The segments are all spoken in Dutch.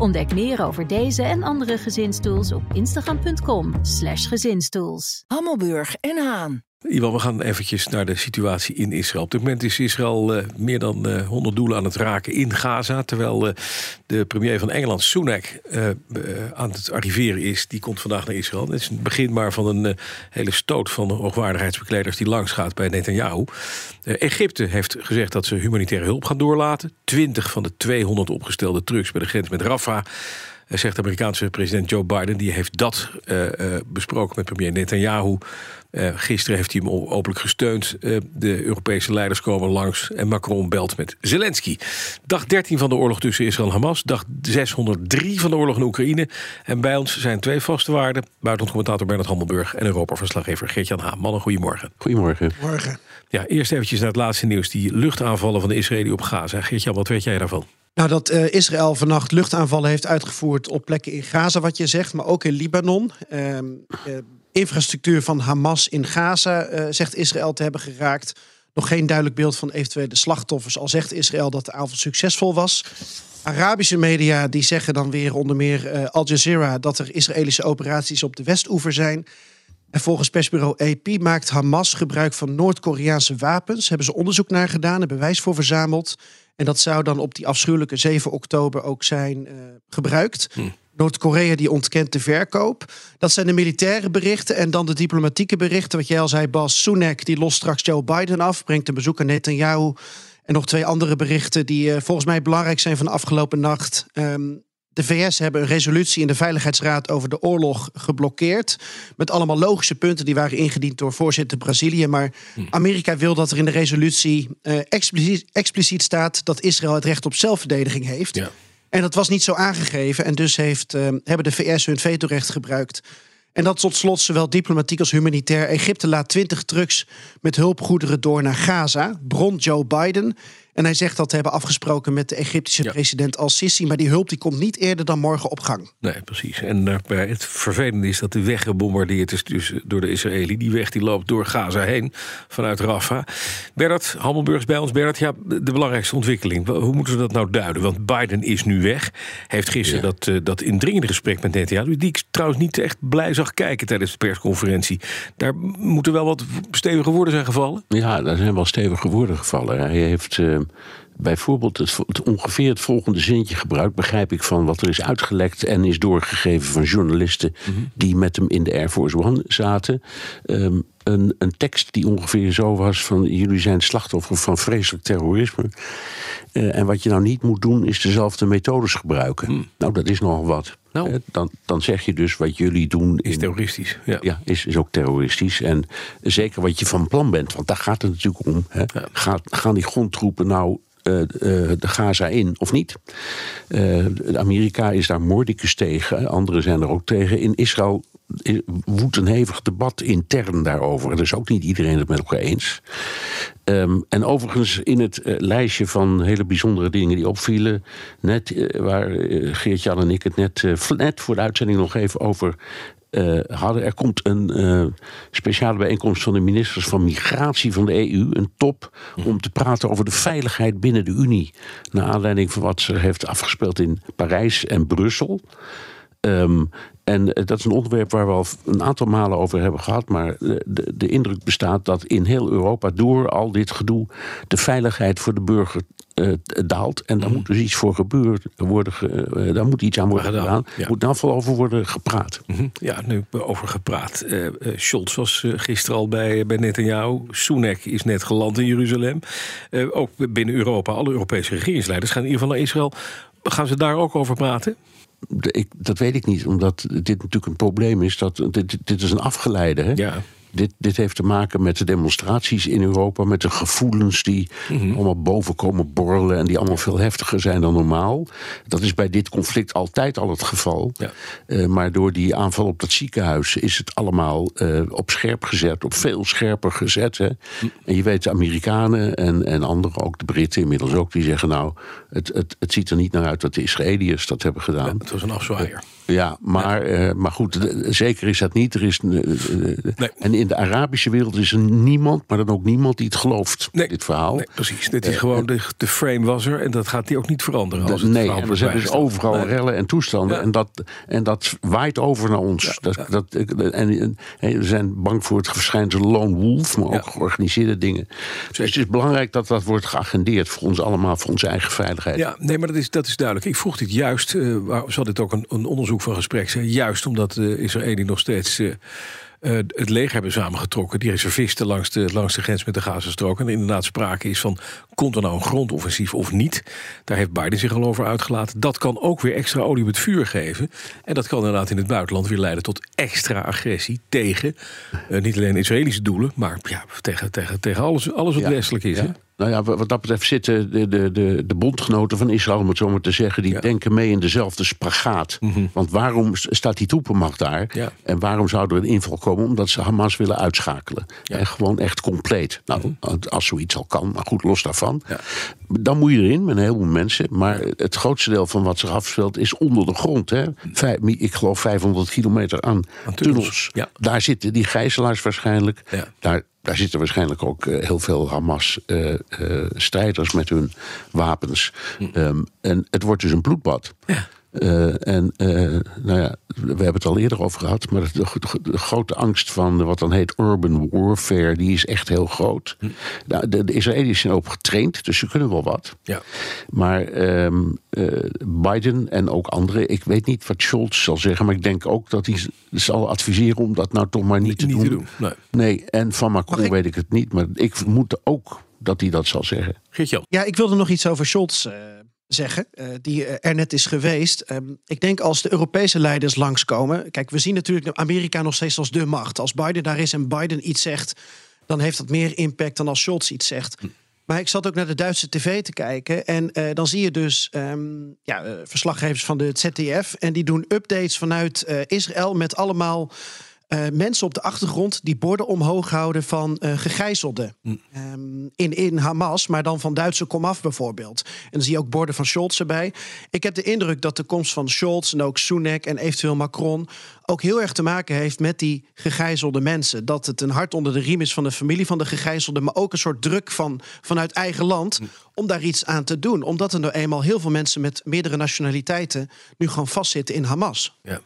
Ontdek meer over deze en andere gezinstools op instagram.com/slash gezinstools. Hammelburg en Haan. Iwan, we gaan eventjes naar de situatie in Israël. Op dit moment is Israël uh, meer dan uh, 100 doelen aan het raken in Gaza. Terwijl uh, de premier van Engeland, Sunak, aan het arriveren is. Die komt vandaag naar Israël. Het is het begin maar van een hele stoot van de hoogwaardigheidsbekleders die langs gaat bij Netanyahu. Egypte heeft gezegd dat ze humanitaire hulp gaan doorlaten. 20 van de 200 opgestelde trucks bij de grens met Rafah zegt de Amerikaanse president Joe Biden. Die heeft dat uh, uh, besproken met premier Netanyahu. Uh, gisteren heeft hij hem openlijk gesteund. de Europese leiders komen langs en Macron belt met Zelensky. Dag 13 van de oorlog tussen Israël en Hamas. Dag 603 van de oorlog in Oekraïne. En bij ons zijn twee vaste waarden. Buitenlandcommentator Bernard Hammelburg en Europa-verslaggever Geert-Jan Haan. Mannen, goedemorgen. Goedemorgen. Morgen. Ja, eerst eventjes naar het laatste nieuws. Die luchtaanvallen van de Israëli op Gaza. Geert-Jan, wat weet jij daarvan? Nou, dat uh, Israël vannacht luchtaanvallen heeft uitgevoerd op plekken in Gaza, wat je zegt, maar ook in Libanon. Uh, infrastructuur van Hamas in Gaza, uh, zegt Israël te hebben geraakt. Nog geen duidelijk beeld van eventuele slachtoffers, al zegt Israël dat de aanval succesvol was. Arabische media die zeggen dan weer onder meer Al Jazeera dat er Israëlische operaties op de Westoever zijn. En volgens persbureau AP maakt Hamas gebruik van Noord-Koreaanse wapens. Hebben ze onderzoek naar gedaan en bewijs voor verzameld. En dat zou dan op die afschuwelijke 7 oktober ook zijn uh, gebruikt. Hm. Noord-Korea die ontkent de verkoop. Dat zijn de militaire berichten. En dan de diplomatieke berichten. Wat jij al zei, Bas Sunak, die lost straks Joe Biden af. Brengt een bezoek aan Netanyahu. En nog twee andere berichten die uh, volgens mij belangrijk zijn van de afgelopen nacht. Um, de VS hebben een resolutie in de Veiligheidsraad over de oorlog geblokkeerd. Met allemaal logische punten die waren ingediend door voorzitter Brazilië. Maar Amerika wil dat er in de resolutie uh, expliciet, expliciet, staat dat Israël het recht op zelfverdediging heeft. Ja. En dat was niet zo aangegeven. En dus heeft, uh, hebben de VS hun vetorecht gebruikt. En dat tot slot zowel diplomatiek als humanitair. Egypte laat 20 trucks met hulpgoederen door naar Gaza. Bron Joe Biden. En hij zegt dat te hebben afgesproken met de Egyptische ja. president Al-Sisi. Maar die hulp die komt niet eerder dan morgen op gang. Nee, precies. En uh, het vervelende is dat de weg gebombardeerd is dus door de Israëli. Die weg die loopt door Gaza heen vanuit Rafah. Bernard Hammelburg is bij ons. Bernard, ja, de belangrijkste ontwikkeling. Hoe moeten we dat nou duiden? Want Biden is nu weg. Heeft gisteren ja. dat, uh, dat indringende gesprek met Netanyahu... die ik trouwens niet echt blij zag kijken tijdens de persconferentie. Daar moeten wel wat stevige woorden zijn gevallen. Ja, daar zijn wel stevige woorden gevallen. Hij heeft... Uh bijvoorbeeld het, het, ongeveer het volgende zintje gebruikt, begrijp ik van wat er is uitgelekt en is doorgegeven van journalisten mm -hmm. die met hem in de Air Force One zaten. Um, een, een, tekst die ongeveer zo was van jullie zijn slachtoffer van vreselijk terrorisme. Uh, en wat je nou niet moet doen is dezelfde methodes gebruiken. Mm. Nou, dat is nogal wat. Nou. Uh, dan, dan zeg je dus wat jullie doen... Is terroristisch. Ja, ja is, is ook terroristisch. En zeker wat je van plan bent, want daar gaat het natuurlijk om. Hè. Ja. Gaat, gaan die grondtroepen nou uh, de Gaza in of niet. Amerika is daar moordicus tegen, anderen zijn er ook tegen. In Israël woedt een hevig debat intern daarover. Er is ook niet iedereen het met elkaar eens. Um, en overigens in het uh, lijstje van hele bijzondere dingen die opvielen... net uh, waar uh, Geert-Jan en ik het net, net voor de uitzending nog even over uh, hadden. Er komt een uh, speciale bijeenkomst van de ministers van Migratie van de EU, een top, om te praten over de veiligheid binnen de Unie. Naar aanleiding van wat ze heeft afgespeeld in Parijs en Brussel. Um, en dat is een onderwerp waar we al een aantal malen over hebben gehad. Maar de, de, de, indruk bestaat dat in heel Europa door al dit gedoe de veiligheid voor de burger uh, daalt. En daar mm. moet dus iets voor gebeuren worden. Uh, daar moet iets aan worden gedaan. gedaan. Ja. moet daar vooral over worden gepraat. Mm -hmm. Ja, nu over gepraat. Uh, Scholz was gisteren al bij, bij Netanyahu. Sunak is net geland in Jeruzalem. ook binnen Europa, alle Europese regeringsleiders gaan in ieder geval naar Israël. Gaan ze daar ook over praten? Ik, dat weet ik niet, omdat dit natuurlijk een probleem is. Dat, dit, dit is een afgeleide. Hè? Ja. Dit, dit heeft te maken met de demonstraties in Europa, met de gevoelens die Mhm. allemaal boven komen borrelen en die allemaal veel heftiger zijn dan normaal. Dat is bij dit conflict altijd al het geval. Ja. Eh, maar door die aanval op dat ziekenhuis is het allemaal eh, op scherp gezet, op veel scherper gezet. Hè. Hm. En je weet, de Amerikanen en, en anderen, ook de Britten inmiddels ook, die zeggen nou, het, het, het ziet er niet naar uit dat de Israëliërs dat hebben gedaan. Het was een afzwaaier. Ja, maar, eh, maar goed, zeker is dat niet. Er is, eh, eh, Nee. En in de Arabische wereld is er niemand, maar dan ook niemand die het gelooft, Nee. dit verhaal. Nee, precies. Dit is gewoon de, de frame was er en dat gaat die ook niet veranderen. Als het nee, er zijn dus overal rellen en toestanden. Ja. En, dat, en dat waait over naar ons. dat, Dat, en, we zijn bang voor het verschijnsel lone wolf, maar ook georganiseerde dingen. Dus het is belangrijk dat dat wordt geagendeerd voor ons allemaal, voor onze eigen veiligheid. Ja, nee, maar dat is, dat is duidelijk. Ik vroeg dit juist, eh waar, had dit ook een, een onderzoek van gesprek zijn, juist omdat de Israëli nog steeds eh, eh, het leger hebben samengetrokken, die reservisten langs de, langs de grens met de Gazastrook. En er inderdaad sprake is van, komt er nou een grondoffensief of niet? Daar heeft Biden zich al over uitgelaten. Dat kan ook weer extra olie op het vuur geven. En dat kan inderdaad in het buitenland weer leiden tot extra agressie tegen eh, niet alleen Israëlische doelen, maar ja, tegen, tegen, tegen alles, alles wat Ja. westelijk is. Ja. Hè? Nou ja, wat dat betreft zitten de, de, de, de bondgenoten van Israël, om het zo maar te zeggen, die Ja. Mhm. denken mee in dezelfde spagaat. Want waarom staat die troepenmacht daar? Ja. En waarom zou er een inval komen? Omdat ze Hamas willen uitschakelen. En gewoon echt compleet. Nou, als zoiets al kan, maar goed, los daarvan. Mhm. Dan moet je erin met een heleboel mensen. Maar het grootste deel van wat zich afspeelt is onder de grond. Hè. Vijf, ik geloof 500 kilometer aan, Aan tunnels. Daar zitten die gijzelaars waarschijnlijk. Ja. Daar, daar zitten waarschijnlijk ook eh, heel veel Hamas-strijders met hun wapens. Ehm, en het wordt dus een bloedbad. Ja. Eh, en eh, nou ja, we hebben het al eerder over gehad, maar de, de- de grote angst van wat dan heet urban warfare, die is echt heel groot. Nou, de, de Israëli's zijn ook getraind, dus ze kunnen wel wat. Ja. Maar ehm, eh, Biden en ook anderen, ik weet niet wat Scholz zal zeggen, maar ik denk ook dat hij zal adviseren om dat nou toch maar niet, te, Niet doen. te doen. Nee. Nee, en van Macron ik- weet ik het niet, maar ik vermoed ook dat hij dat zal zeggen. Geert-Jan. Ja, ik wilde nog iets over Scholz eh, zeggen, eh, die eh, er net is geweest. Ehm, ik denk als de Europese leiders langskomen. Kijk, we zien natuurlijk Amerika nog steeds als de macht. Als Biden daar is en Biden iets zegt, dan heeft dat meer impact dan als Scholz iets zegt. Maar ik zat ook naar de Duitse tv te kijken. En eh, dan zie je dus ehm, ja, verslaggevers van de ZDF. En die doen updates vanuit Israël met allemaal eh, mensen op de achtergrond die borden omhoog houden van eh gegijzelden. Ehm, in, in Hamas, maar dan van Duitse komaf bijvoorbeeld. En dan zie je ook borden van Scholz erbij. Ik heb de indruk dat de komst van Scholz en ook Sunak en eventueel Macron ook heel erg te maken heeft met die gegijzelde mensen. Dat het een hart onder de riem is van de familie van de gegijzelden, maar ook een soort druk van, vanuit eigen land om daar iets aan te doen. Omdat er nou eenmaal heel veel mensen met meerdere nationaliteiten nu gewoon vastzitten in Hamas. Ja.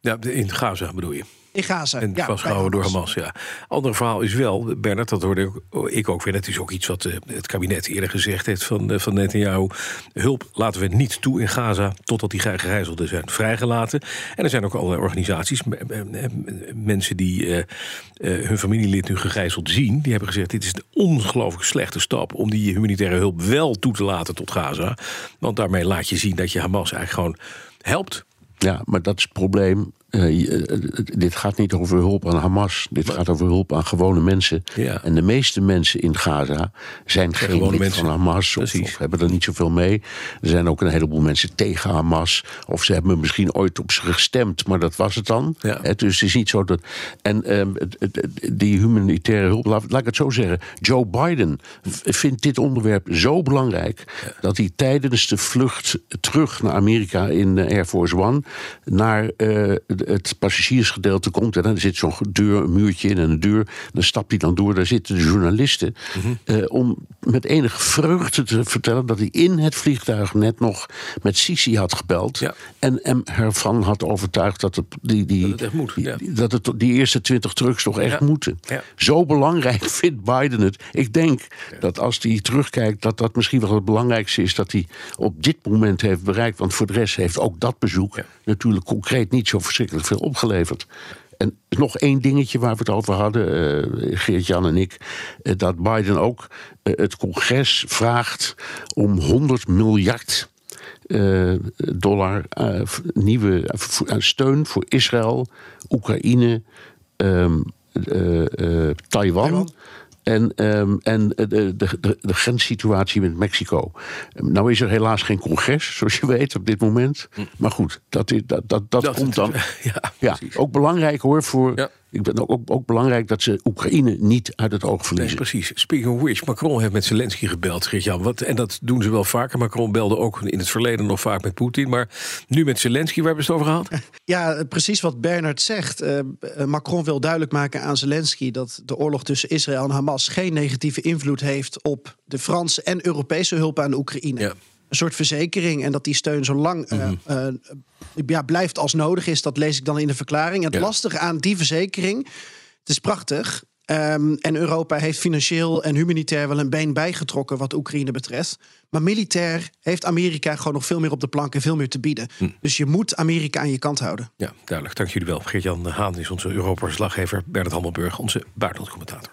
Ja, in Gaza bedoel je. In Gaza. En ja, vastgehouden door Hamas. Ja. Ander verhaal is wel, Bernard, dat hoorde ik- ook weer. Dat is ook iets wat eh, het kabinet eerder gezegd heeft van, eh, van Netanyahu. Hulp laten we niet toe in Gaza totdat die gegijzelden zijn vrijgelaten. En er zijn ook allerlei organisaties, mensen die eh, eh, hun familielid nu gegijzeld zien. Die hebben gezegd: dit is een ongelooflijk slechte stap om die humanitaire hulp wel toe te laten tot Gaza. Want daarmee laat je zien dat je Hamas eigenlijk gewoon helpt. Ja, maar dat is het probleem. Eh, je- eh, dit gaat niet over hulp aan Hamas. Dit gaat over hulp aan gewone mensen. Ja. En de meeste mensen in Gaza zijn geen gewone lid mensen. van Hamas. Of, hebben er niet zoveel mee. Er zijn ook een heleboel mensen tegen Hamas. Of ze hebben misschien ooit op ze gestemd, maar dat was het dan. Ja. Dus het is niet zo dat. En ehm, die humanitaire hulp, laat, laat ik het zo zeggen. Joe Biden vindt dit onderwerp zo belangrijk. dat hij tijdens de vlucht terug naar Amerika in eh, Air Force One. naar eh, het passagiersgedeelte komt. En er zit zo'n deur, een muurtje in en een deur. Dan stapt hij dan door. Daar zitten de journalisten. eh, om met enige vreugde te vertellen dat hij in het vliegtuig net nog met Sisi had gebeld. Ja. En hem ervan had overtuigd dat het, die, die, Dat het echt moet, die, ja. dat het die eerste twintig trucks toch echt Ja. moeten. Zo belangrijk vindt Biden het. Ik denk dat als hij terugkijkt, dat dat misschien wel het belangrijkste is dat hij op dit moment heeft bereikt. Want voor de rest heeft ook dat bezoek natuurlijk concreet niet zo verschrikkelijk veel opgeleverd. En nog één dingetje waar we het over hadden, eh, Geert-Jan en ik. eh, dat Biden ook eh, het congres vraagt om 100 miljard dollar nieuwe steun voor Israël, Oekraïne, ehm, eh. Taiwan. En, ehm, en de, de, de, de grenssituatie met Mexico. Nou is er helaas geen congres, zoals je weet, op dit moment. Maar goed, dat, dat, dat, dat, Dat- komt dan. Ja, ook belangrijk hoor. Voor, Ja. Ik ben ook, ook, ook belangrijk dat ze Oekraïne niet uit het oog Nee, verliezen. precies. Speaking of which, Macron heeft met Zelensky gebeld, Geert-Jan. Wat, en dat doen ze wel vaker. Macron belde ook in het verleden nog vaak met Poetin. Maar nu met Zelensky, waar hebben we het over gehad? Ja, precies wat Bernard zegt. Eh, Macron wil duidelijk maken aan Zelensky dat de oorlog tussen Israël en Hamas geen negatieve invloed heeft op de Franse en Europese hulp aan de Oekraïne. Ja. Een soort verzekering en dat die steun zo lang eh, eh, ja, blijft als nodig is. Dat lees ik dan in de verklaring. Het Ja. lastige aan die verzekering, het is prachtig. ehm, en Europa heeft financieel en humanitair wel een been bijgetrokken wat Oekraïne betreft. Maar militair heeft Amerika gewoon nog veel meer op de plank en veel meer te bieden. Dus je moet Amerika aan je kant houden. Ja, duidelijk. Dank jullie wel. Geert-Jan Haan is onze Europa-verslaggever. Bernard Hammelburg, onze buitenlandcommentator.